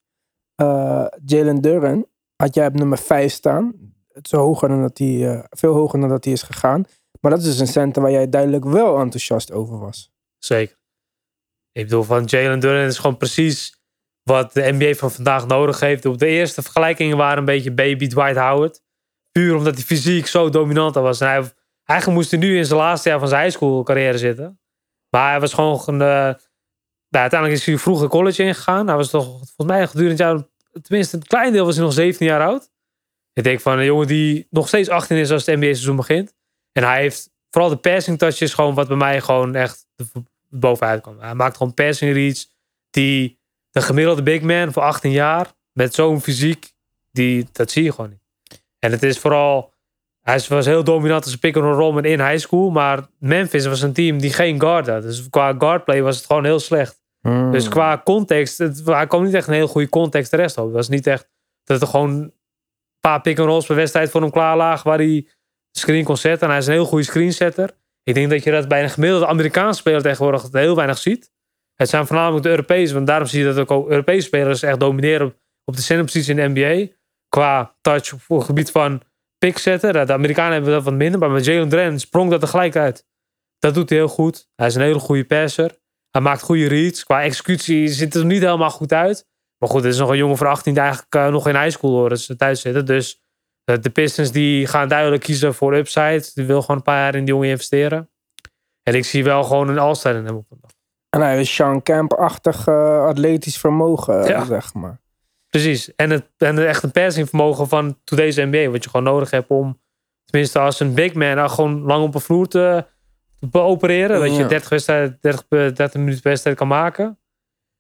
Jalen Duren had jij op nummer 5 staan. Het is hoger dan dat hij, veel hoger dan dat hij is gegaan. Maar dat is dus een center waar jij duidelijk wel enthousiast over was. Zeker. Ik bedoel, van Jalen Duren is gewoon precies wat de NBA van vandaag nodig heeft. De eerste vergelijkingen waren een beetje baby Dwight Howard. Puur omdat hij fysiek zo dominant was. En hij, eigenlijk moest hij nu in zijn laatste jaar van zijn high school carrière zitten. Maar hij was gewoon... Een, eh, nou, uiteindelijk is hij vroeger college ingegaan. Hij was toch volgens mij gedurende jaar... Tenminste, een klein deel was hij nog 17 jaar oud. Ik denk van een jongen die nog steeds 18 is als het NBA-seizoen begint. En hij heeft vooral de passing touches gewoon wat bij mij gewoon echt bovenuit kwam. Hij maakt gewoon passing reads die de gemiddelde big man voor 18 jaar met zo'n fysiek, die, dat zie je gewoon niet. En het is vooral, hij was heel dominant als pick-and-roll in high school, maar Memphis was een team die geen guard had. Dus qua guardplay was het gewoon heel slecht. Dus qua context, het, hij kwam niet echt een heel goede context de rest op. Het was niet echt dat er gewoon een paar pick-and-rolls per wedstrijd voor hem klaar lagen waar hij de screen kon zetten. En hij is een heel goede screensetter. Ik denk dat je dat bij een gemiddelde Amerikaanse speler tegenwoordig heel weinig ziet. Het zijn voornamelijk de Europese, want daarom zie je dat ook Europese spelers echt domineren op, op de centerpositie in de NBA. Qua touch op het gebied van pick zetten. De Amerikanen hebben dat wat minder, maar met Jalen Duren sprong dat er gelijk uit. Dat doet hij heel goed. Hij is een hele goede passer. Hij maakt goede reads. Qua executie ziet het er niet helemaal goed uit. Maar goed, het is nog een jongen van 18 die eigenlijk eh, nog in high school horen ze thuis zitten. Dus eh, de Pistons die gaan duidelijk kiezen voor upside. Die wil gewoon een paar jaar in die jongen investeren. En ik zie wel gewoon een all-star in hem op. En hij is Sean Camp-achtig eh, atletisch vermogen, Ja. zeg maar. Precies. En, het, en echt een passing vermogen van today's NBA. Wat je gewoon nodig hebt om, tenminste als een big man, nou, gewoon lang op een vloer te, te opereren. Dat je Ja. 30, wedstrijd, 30, eh, 30 minuten per wedstrijd kan maken.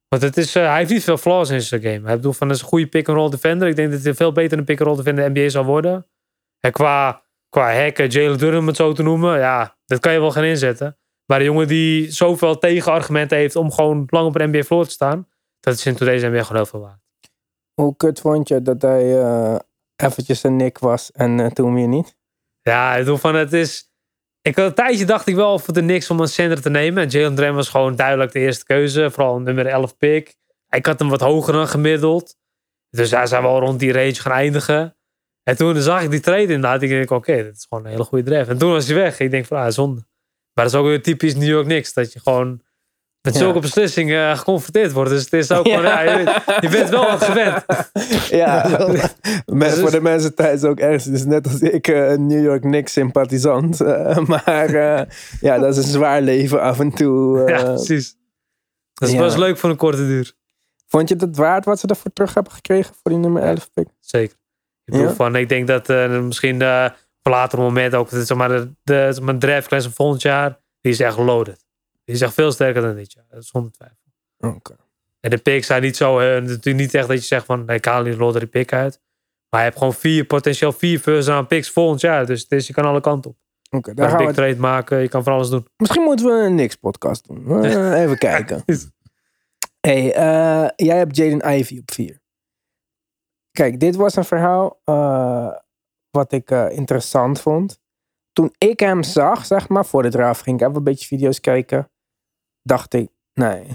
Want het is, eh, hij heeft niet veel flaws in zijn game. Hij bedoelt van, dat is een goede pick-and-roll defender. Ik denk dat hij veel beter een pick-and-roll defender in de NBA zal worden. En qua, qua hacken, Jalen Durham het zo te noemen, ja, dat kan je wel gaan inzetten. Maar een jongen die zoveel tegenargumenten heeft om gewoon lang op een NBA floor te staan, dat is in today's NBA gewoon heel veel waard. Hoe kut vond je dat hij eh, eventjes een Nick was en eh, toen weer niet? Ja, bedoel van het is. Ik had een tijdje dacht ik wel voor de niks om een center te nemen. En Jalen Duren was gewoon duidelijk de eerste keuze. Vooral nummer 11 pick. Ik had hem wat hoger dan gemiddeld. Dus hij zou wel rond die range gaan eindigen. En toen zag ik die trade inderdaad. Ik oké, dat is gewoon een hele goede draft. En toen was hij weg. Ik denk van, ah, zonde. Maar dat is ook weer typisch New York Knicks. Dat je gewoon met Ja. zulke beslissingen geconfronteerd wordt. Dus het is ook gewoon, [LAUGHS] ja, je, bent wel wat gewend. Ja, [LAUGHS] [LAUGHS] Dus- voor de mensen thuis ook ergens. Dus net als ik eh, een New York Knicks sympathisant. eh, maar eh, ja, dat is een zwaar leven af en toe. ja, precies. Dat is ja. best leuk voor een korte duur. Vond je het waard wat ze ervoor terug hebben gekregen voor die nummer 11 pick? Zeker. Ik, bedoel Ja? van, ik denk dat eh, misschien op een later moment ook zeg maar, de, de zeg maar, draft class van volgend jaar, die is echt loaded. Die is echt veel sterker dan dit jaar. Dat is zonder twijfel. Oké. En de picks zijn niet zo, eh, natuurlijk niet echt dat je zegt van, nee, ik haal die lottery pick uit. Maar je hebt gewoon vier, potentieel vier first round picks volgend jaar. Dus, dus je kan alle kanten op. Oké, Je daar een big het- trade maken, je kan van alles doen. Misschien moeten we een Knicks podcast doen. [LAUGHS] Even kijken. Hey, eh, jij hebt Jaden Ivy op 4. Kijk, dit was een verhaal eh, wat ik interessant vond. Toen ik hem zag, zeg maar, voor de draft ging ik even een beetje video's kijken. Dacht ik, nee,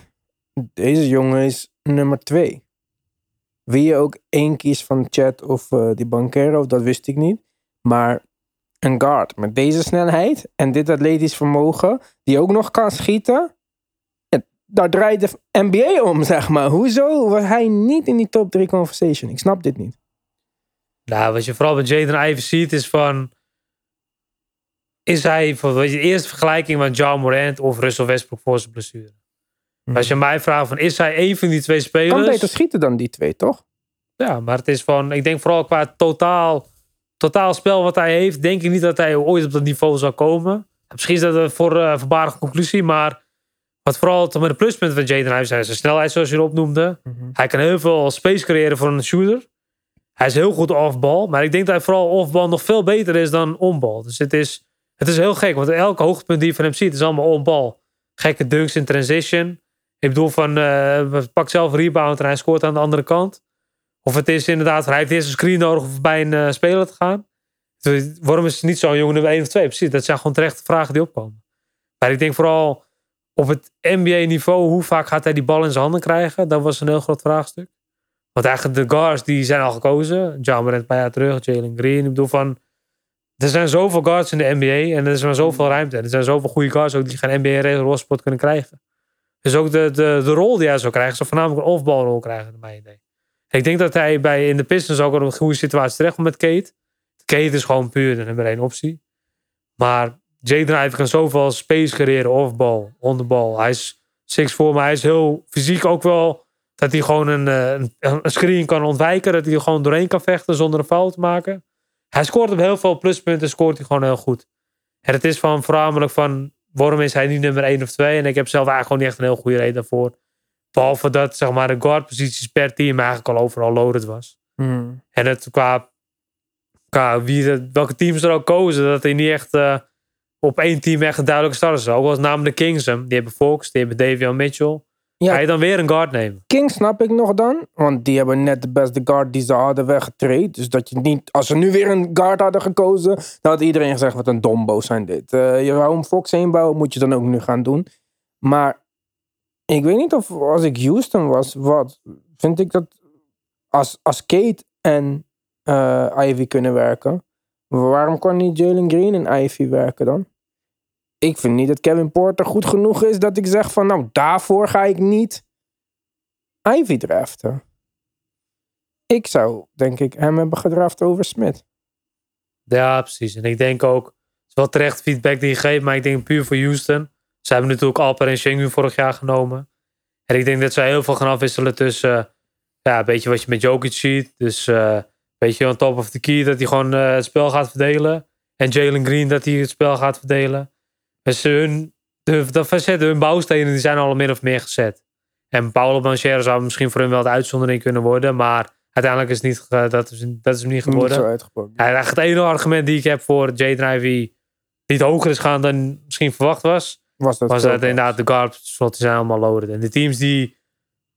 deze jongen is nummer twee. Wie je ook één kiest van Chat of eh, die Banquero, dat wist ik niet. Maar een guard met deze snelheid en dit atletisch vermogen, die ook nog kan schieten, ja, daar draait de NBA om, [LAUGHS] zeg maar. Hoezo was hij niet in die top 3 conversation? Ik snap dit niet. Nou, wat je vooral bij Jaden Ivey ziet is van... Is hij, voor de eerste vergelijking met John Morant of Russell Westbrook voor zijn blessure? Als je mij vraagt van, is hij een van die twee spelers? Kan beter schieten dan die twee, toch? Ja, maar het is van, ik denk vooral qua totaal, totaal spel wat hij heeft, denk ik niet dat hij ooit op dat niveau zal komen. Misschien is dat een voor, uh, conclusie, maar wat vooral met de pluspunten van Jaden Ivey zijn zijn snelheid, zoals je erop noemde. Hij kan heel veel space creëren voor een shooter. Hij is heel goed off-bal, maar ik denk dat hij vooral off-bal nog veel beter is dan on-bal. Dus het is, het is heel gek, want elke hoogtepunt die je van hem ziet is allemaal on-bal. Gekke dunks in transition. Ik bedoel van, uh, pak zelf rebound en hij scoort aan de andere kant. Of het is inderdaad, hij heeft eerst een screen nodig om bij een uh, speler te gaan. Dus waarom is het niet zo'n jongen nummer 1 of 2? Precies, dat zijn gewoon terechte vragen die opkomen. Maar ik denk vooral op het NBA-niveau, hoe vaak gaat hij die bal in zijn handen krijgen? Dat was een heel groot vraagstuk. Want eigenlijk de guards die zijn al gekozen. John Morant een paar jaar terug, Jalen Green. Ik bedoel van, er zijn zoveel guards in de NBA en er is maar zoveel ruimte. En er zijn zoveel goede guards ook die geen NBA-rol kunnen krijgen. Dus ook de, de, de rol die hij zou krijgen, zou voornamelijk een off-ball rol krijgen, naar mijn idee. Ik denk dat hij bij in de Pistons ook een goede situatie terecht komt met Kate. Kate is gewoon puur de nummer één optie. Maar Jaden Ivey kan zoveel space creëren, off-ball, Hij is 6 voor, maar hij is heel fysiek ook wel dat hij gewoon een, een, een screen kan ontwijken. Dat hij er gewoon doorheen kan vechten zonder een fout te maken. Hij scoort op heel veel pluspunten, scoort hij gewoon heel goed. En het is van voornamelijk van waarom is hij niet nummer 1 of 2? En ik heb zelf eigenlijk gewoon niet echt een heel goede reden daarvoor. Behalve dat zeg maar, de guardposities per team eigenlijk al overal loaded was. Hmm. En het qua, qua wie welke teams er ook kozen, dat hij niet echt uh, op één team echt een duidelijke starter is. Ook was namelijk de Kings hem. Die hebben Fox, die hebben Davion Mitchell. Ja. Ga je dan weer een guard nemen? King snap ik nog dan. Want die hebben net de beste guard die ze hadden weggetraind. Dus dat je niet... Als ze nu weer een guard hadden gekozen... Dan had iedereen gezegd, wat een dombo zijn dit. Uh, je wou een Fox heen bouwen, moet je dan ook nu gaan doen. Maar ik weet niet of als ik Houston was, wat... Vind ik dat... Als, als Kate en uh, Ivy kunnen werken... Waarom kan niet Jalen Green en Ivy werken dan? Ik vind niet dat Kevin Porter goed genoeg is dat ik zeg van nou daarvoor ga ik niet Ivy draften. Ik zou denk ik hem hebben gedraft over Smith. Ja, precies. En ik denk ook, het is wel terecht feedback die je geeft, maar ik denk puur voor Houston. Ze hebben natuurlijk Alper en Shengu vorig jaar genomen. En ik denk dat zij heel veel gaan afwisselen tussen, ja, een beetje wat je met Jokic ziet. Dus uh, een on top of the key, dat hij gewoon uh, het spel gaat verdelen. En Jalen Green, dat hij het spel gaat verdelen. Dus hun, de, de facetten, hun bouwstenen, die zijn al min of meer gezet. En Paulo Banchero zou misschien voor hun wel de uitzondering kunnen worden. Maar uiteindelijk is het niet, dat is, dat is hem niet geworden. Niet zo uitgepakt. Ja, het enige argument die ik heb voor Jaden Ivey niet hoger is gaan dan misschien verwacht was. Was dat, was dat inderdaad de guard slot zijn allemaal loaded. En de teams die,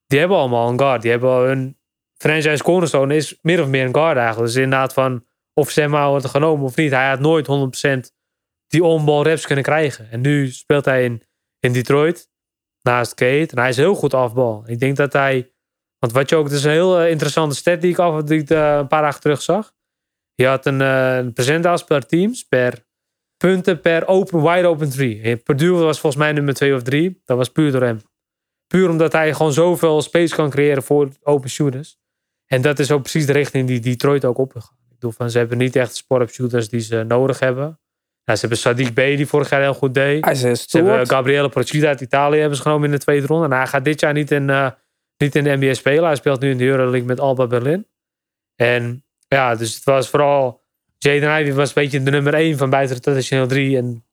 die hebben allemaal een guard. Die hebben hun franchise cornerstone is meer of meer een guard eigenlijk. Dus inderdaad van of Sam wordt genomen of niet. Hij had nooit 100% die on-ball reps kunnen krijgen. En nu speelt hij in, in Detroit naast Kate. En hij is heel goed afbal. Ik denk dat hij. Want wat je ook, het is een heel uh, interessante stat die ik, af, die ik uh, een paar dagen terug zag. Je had een, uh, een per teams, per punten per open, wide open three. Purdue was volgens mij nummer twee of drie. Dat was puur door hem. Puur omdat hij gewoon zoveel space kan creëren voor open shooters. En dat is ook precies de richting die Detroit ook opgegaan. Ik bedoel, van, ze hebben niet echt sport shooters die ze nodig hebben. Nou, ze hebben Sadiq B, die vorig jaar heel goed deed. Hij ze hebben Gabriele Procida uit Italië hebben ze genomen in de tweede ronde. En hij gaat dit jaar niet in, uh, niet in de NBA spelen. Hij speelt nu in de Euroleague met Alba Berlin. En ja, dus het was vooral... Jaden Ivey was een beetje de nummer 1 van buiten de traditioneel 3. En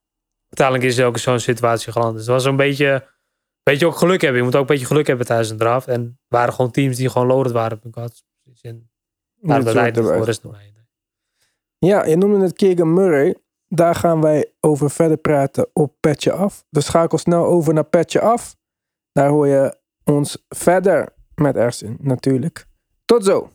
uiteindelijk is er ook zo'n situatie geland. Dus het was een beetje, beetje ook geluk hebben. Je moet ook een beetje geluk hebben tijdens een draft. En waren gewoon teams die gewoon loaded waren op hun En daar beleid voor is Ja, je noemde het Keegan Murray. Daar gaan wij over verder praten op Petje Af. Dus schakel snel over naar Petje Af. Daar hoor je ons verder met Ersin natuurlijk. Tot zo!